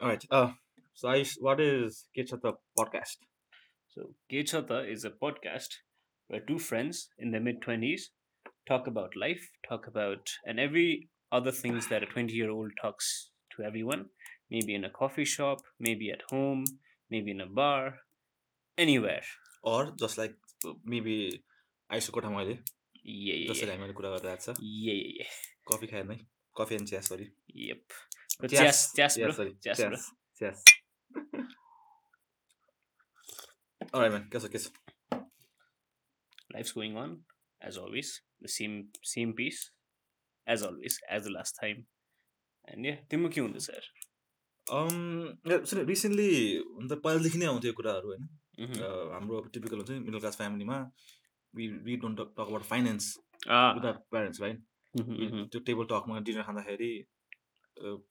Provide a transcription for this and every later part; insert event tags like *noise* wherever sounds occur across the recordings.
All right. Uh, so Aish, what is Ketchata podcast? So, Kechata is a podcast where two friends in their mid 20s talk about life, talk about, and every other things that a 20 year old talks to everyone. Maybe in a coffee shop, maybe at home, maybe in a bar, anywhere. Or just like uh, maybe आइसको कोठामा अहिले Yeah, yeah, जसरी yeah. हामीले कुरा गरिरहेको छ Yeah, yeah, yeah. Coffee खाएन है coffee and चिया सरी के छ के छ Life's going on, as always. The same same piece, as always, as the last time. And yeah, तिम्रो के हुँदैछ यार um सुन रिसेन्टली हुन त पहिलादेखि नै आउँथ्यो कुराहरू होइन Mhm. Uh, हाम्रो टिपिकल हुन्छ मिडल क्लास फ्यामिलीमा we we don't talk about finance Ah. Parents right Mhm, mhm. त्यो टेबल टकमा डिनर खाँदाखेरि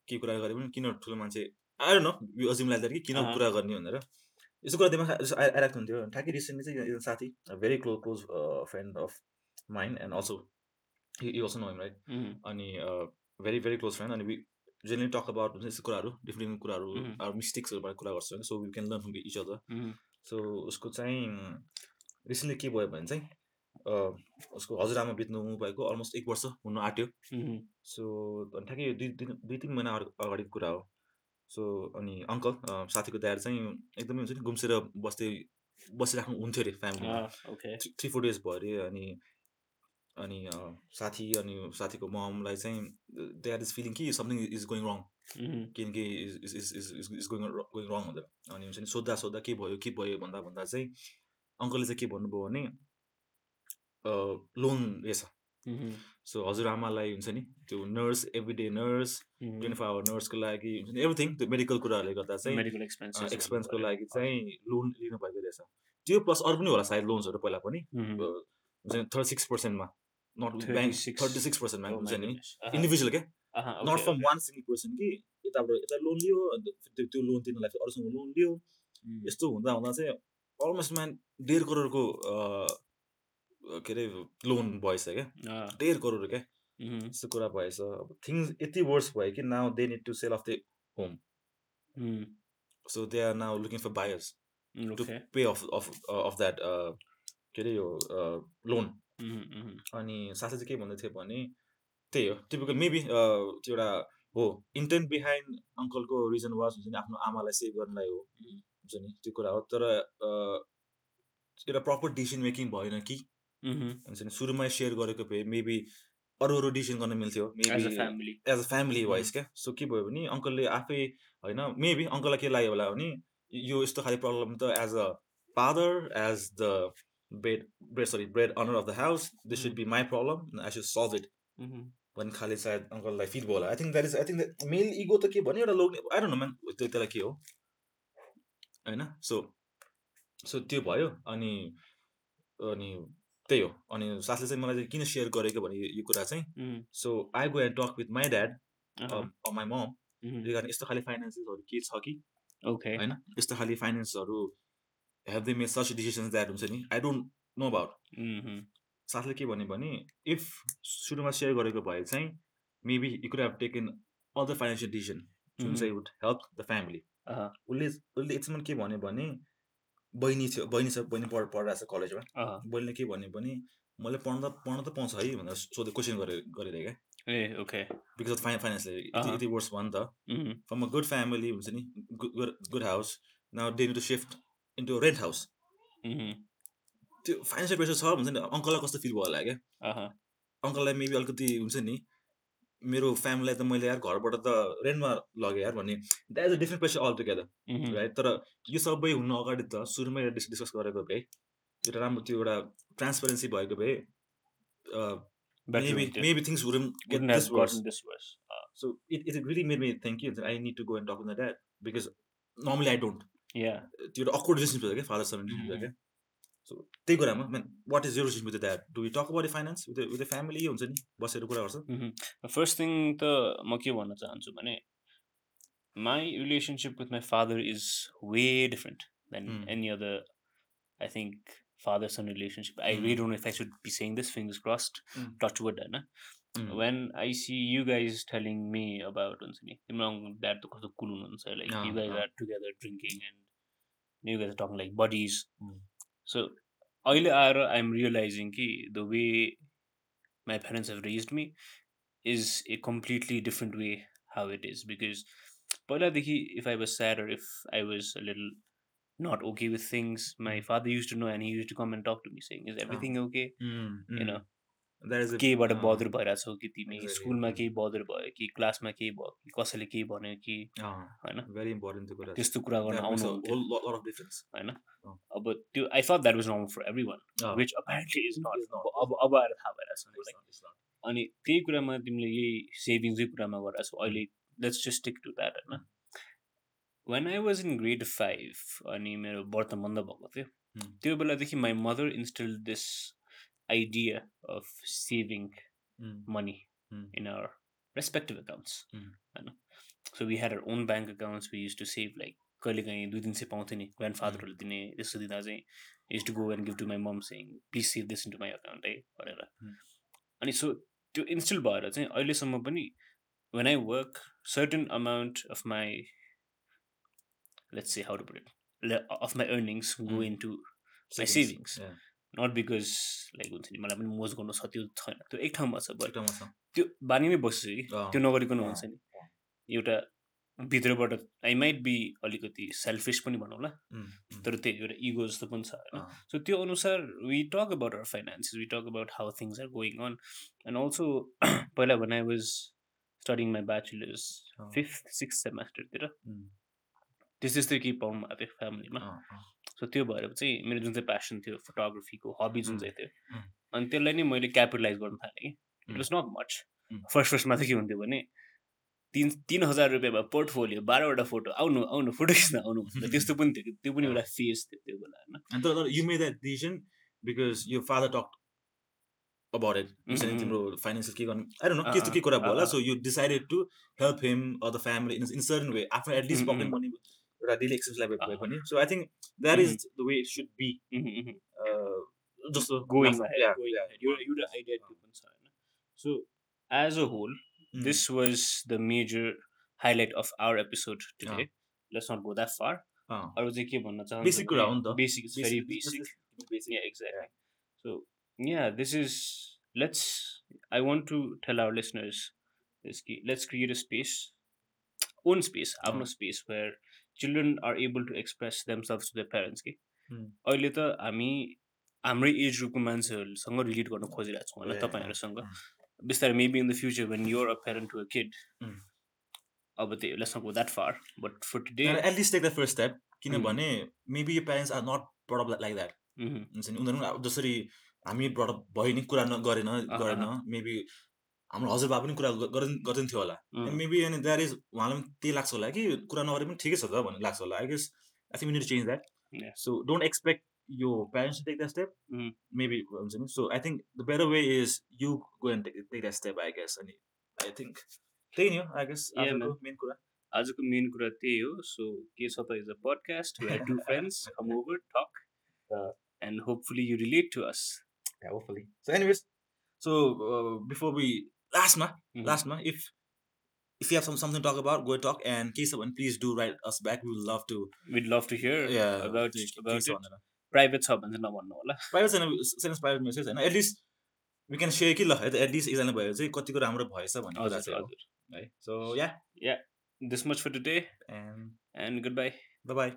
के कुरा गरे पनि किन ठुलो मान्छे आएर न यो अजिम लाग्दा कि किन। कुरा गर्ने भनेर यस्तो कुरा दिमाग आइ- आइरहेको हुन्थ्यो ठ्याक्कै रिसेन्टली चाहिँ एकजना साथी very close close friend of mine and also you also know right Mhm. अनि भेरी भेरी क्लोज फ्रेन्ड अनि वी जेनरली टक अबाउट हुन्छ यस्तो कुराहरू डिफ्रेन्ट डिफ्रेन्ट कुराहरू. आवर मिस्टेक्सहरूबाट कुरा गर्छ so we can learn from each other. So उसको चाहिँ रिसेन्टली के भयो भने चाहिँ उसको हजुरआमा बित्नु भएको अलमोस्ट एक वर्ष हुन आँट्यो. सो अनि ठ्याक्कै यो दुई दिन दुई तिन महिना अग- अगाडिको कुरा हो सो अनि अङ्कल साथीको ड्याड चाहिँ एकदमै हुन्छ नि गुम्सेर बस्दै बसिराख्नु हुन्थ्यो अरे फ्यामिलीमा. थ्री फोर डेज भयो अरे अनि अनि साथी अनि साथीको ममलाई चाहिँ द्याट इज फिलिङ कि समथिङ इज गोइङ रङ. किनकि is is is is going going wrong भनेर अनि हुन्छ नि सोद्धा सोद्धा के भयो के भयो भन्दा भन्दा चाहिँ अङ्कलले चाहिँ के भन्नुभयो भने लोन रहेछ. सो हजुरआमालाई हुन्छ नि त्यो nurse every day nurse. Twenty four hour नर्सको लागि हुन्छ नि एभ्रिथिङ त्यो मेडिकल कुराहरूले गर्दा चाहिँ. एक्सपेन्सको लागि चाहिँ लोन लिनुभएको रहेछ त्यो प्लस अरू पनि होला सायद लोन्सहरू पहिला पनि हुन्छ नि thirty six पर्सेन्टमा not bank 36. Thirty six percent bank my हुन्छ नि. इन्डिभिजुअल क्या. Not from. One single person कि यताबाट यता लोन लियो अन्त त्यो लोन तिर्नलाई अरूसँग लोन लियो. यस्तो हुँदा हुँदा चाहिँ अलमोस्ट म्यान डेढ करोडको के अरे लोन भएछ क्या. डेढ करोड क्या. यस्तो कुरा भएछ अब थिङ्स यति वर्स भयो कि now they need to sell off the home. So they are now looking for buyers to. Pay off off off that के अरे यो लोन. अनि साथै चाहिँ के भन्दै थियो भने त्यही हो टिपिकल मेबी त्यो एउटा हो इन्टेन्ट बिहाइन्ड अङ्कलको रिजन वाज हुन्छ नि आफ्नो आमालाई सेभ गर्नलाई हो. हुन्छ नि त्यो कुरा हो तर एउटा प्रपर डिसिसन मेकिङ भएन कि. हुन्छ नि सुरुमै सेयर गरेको भए मेबी अरू अरू डिसिसन गर्न मिल्थ्यो maybe. As a family wise क्या? सो के भयो भने अङ्कलले आफै होइन मेबी अङ्कललाई के लाग्यो होला भने यो यस्तो खाले प्रब्लम त as a father as the bread bread sorry bread earner of the house this should be my problem I should solve it. भन्ने खाले सायद अङ्कललाई फिल भयो होला। I think that is I think male ego त के भन्यो एउटा लोक आई डोन्ट नो म्यान त्यो त्यसलाई के हो? होइन? सो सो त्यो भयो अनि अनि त्यही हो अनि साथले चाहिँ मलाई चाहिँ किन सेयर गरेको भने यो- कुरा चाहिँ. So I go and talk with my dad. My mom. Regarding यस्तो खाले फाइनेन्सेसहरू के छ कि Okay. होइन यस्तो खाले फाइनेन्सहरू have they made such decisions that हुन्छ नि आई डोन्ट नो अबाउट. साथले के भन्यो भने इफ सुरुमा सेयर गरेको भए चाहिँ maybe you could have taken other financial decision जुन. चाहिँ वुड हेल्प द फ्यामिली. उसले उसले यतिसम्म के भन्यो भने बहिनी थियो बहिनी छ बहिनी पढ पढिरहेको छ कलेजमा. बहिनीले के भन्यो भने मैले पढ्न त पढ्न त पाउँछ है भनेर सोधे क्वेसन गरे गरेर क्या Eh, okay. Because of fine फाइनेन्सले यति वर्ष भयो नि त. फ्रम अ गुड फ्यामिली हुन्छ नि good house now they to shift into rent house. त्यो फाइनेन्सियल प्रेसर छ भन्छ नि अङ्कललाई कस्तो फिल भयो होला क्या. अङ्कललाई मेबी अलिकति हुन्छ नि मेरो फ्यामिलीलाई त मैले यार घरबाट त रेन्टमा लगेँ यार भन्ने। That is a different pressure altogether. Right तर यो सबै हुनु अगाडि त सुरुमै डिस डिस्कस गरेको भए एउटा राम्रो त्यो एउटा ट्रान्सपरेन्सी भएको भए maybe things wouldn't get this worse so it it really made me think कि I need to go and talk with that because normally I don't yeah. त्यो एउटा अक्वर्ड रिलेसनसिप हुन्छ क्या फादर सन रिलेसनसिप. क्या so त्यही कुरामा man what is यो relation with that do you talk about finance with with family हुन्छ नि बसेर कुरा गर्छ. फर्स्ट थिङ त म के भन्न चाहन्छु भने my relationship with my father is way different than. Any other I think father son relationship I. Really don't if I should be saying this fingers crossed Mm. Touch wood होइन when I see you guys telling me about हुन्छ नि तिम्रो dad त कस्तो cool हुनुहुन्छ like अँ, you guys अँ। are together drinking and you guys are talking like buddies Mm. so अहिले आएर I'm realizing कि the way my parents have raised me is a completely different way how it is because पहिलादेखि if I was sad or if I was a little not okay with things my Mm. father used to know and he used to come and talk to me saying is everything okay Mm, you mm. know That is a- केहीबाट अँ, bother भइरहेछौ कि तिमी? स्कुलमा. केही बदर भयो कि क्लासमा केही भयो कि कसैले केही भन्यो कि? होइन। त्यस्तो कुरा गर्न difference. होइन। अब त्यो I thought that was normal for everyone which apparently is not अब अब आएर थाहा it's not. अनि त्यही कुरामा तिमीले यही सेभिङ्सकै कुरामा गरिरहेछौ अहिले let's just stick to that होइन? One I was in grade five अनि मेरो व्रत बन्द भएको थियो. त्यो बेलादेखि my mother install this idea of saving Mm, money Mm. in our respective accounts. होइन so we had our own bank accounts we use to save like कहिले काहीँ दुई दिन चाहिँ पाउँथ्यो नि ग्रान्ड फादरहरूले दिने त्यस्तो दिँदा चाहिँ use to go and give to my mom saying please save this into my account है भनेर. अनि सो त्यो इन्स्टल भएर चाहिँ अहिलेसम्म पनि when I work certain amount of my let's say how to put it of my earnings go. Into My savings. Not because like हुन्छ नि मलाई पनि मोज गर्नु छ त्यो छैन। त्यो एक ठाउँमा छ बट। त्यो बानीमै बस्छु कि त्यो नगरिकन हुन्छ नि। एउटा भित्रबाट आई माइट बी अलिकति सेल्फिस पनि भनौँ ल तर त्यही एउटा इगो जस्तो पनि छ होइन। सो त्यो अनुसार we talk about our finances we talk about how things are going on and also पहिला भन I was studying my bachelors fifth six सेमेस्टरतिर त्यस्तै त्यस्तै केही पाउनु भएको थियो फ्यामिलीमा सो त्यो भएर चाहिँ मेरो जुन चाहिँ प्यासन थियो फोटोग्राफीको हबी जुन. चाहिँ थियो. अनि त्यसलाई नै मैले क्यापिटलाइज गर्न थालेँ कि it. Was not much. First फर्स्टमा चाहिँ के हुन्थ्यो भने तिन तिन हजार रुपियाँमा पोर्टफोलियो बाह्रवटा फोटो आउनु आउनु फोटो खिच्न आउनु *laughs* त्यस्तो पनि थियो कि त्यो पनि एउटा फेज थियो त्यो बेला होइन talked about it. You said Mhm. तिम्रो financial के गर्नु know अँ, त्यस्तो के कुरा भयो होला अँ, so you decided to help him or the family in, in a certain way after at least Mhm, pocket mhm. money एउटा daily expense लाई भए अँ, पनि so I think that is the way it should be Mhm, mhm. uh, जस्तो going लाग्छ। ahead, Yeah, going yeah. ahead. एउटा एउटा idea त्यो पनि छ होइन so as a whole Mm. this was the major highlight of our episode today. Let's not go that far. अँ, अरू चाहिँ के भन्न चाहन्छु Basic कुरा हो नि त। Basic it's very Basic- just- basic just basic. Yeah, exactly. So yeah, this is let's I want to tell our listeners this key. Let's create a space, own space, आफ्नो अँ. space where children are able to express themselves to their parents कि Hmm. अहिले त हामी हाम्रै as ग्रुपको मान्छेहरूसँग relate गर्न खोजिरहेको छौँ होइन तपाईँहरूसँग Hmm. बिस्तारै maybe in the future when you're a parent to a kid Hmm. अब त्यो let's not go that far but for today least take the first step किनभने parents are not brought up like- like that हुन्छ नि उनीहरू जसरी हामी up भयो नि कुरा न गरेन गरेन मेबी हाम्रो हजुरबा पनि कुरा ग- गरिन् गरिदिन्थ्यो थियो होला मेबी अनि द्याट इज उहाँलाई पनि त्यही लाग्छ होला कि कुरा नगरे पनि ठिकै छ त भन्ने लाग्छ होला I guess I think need change that Yeah. So don't expect यो parents take that step Mm. Maybe हुन्छ नि so I think the better way is you go and take take that step I guess अनि I think त्यही नै हो I guess Yeah, आजको main कुरा आजको मेन कुरा त्यही हो सो के छ त is a podcast where two friends come over talk Uh. And hopefully you relate to us Yeah, hopefully. So, anyways, so uh, लास्टमा लास्टमा if if you have some something talk about go talk and के छ भने please do write us back will love to would love to hear private छ भने नभन्नु होला private छैन सेन्स प्राइभेट मेसेज होइन at least we can share कि ल है त एटलिस्ट एकजना भयो चाहिँ कतिको राम्रो भएछ भन्ने कुरा चाहिँ हजुर है so ya ya this much for today and and goodbye bye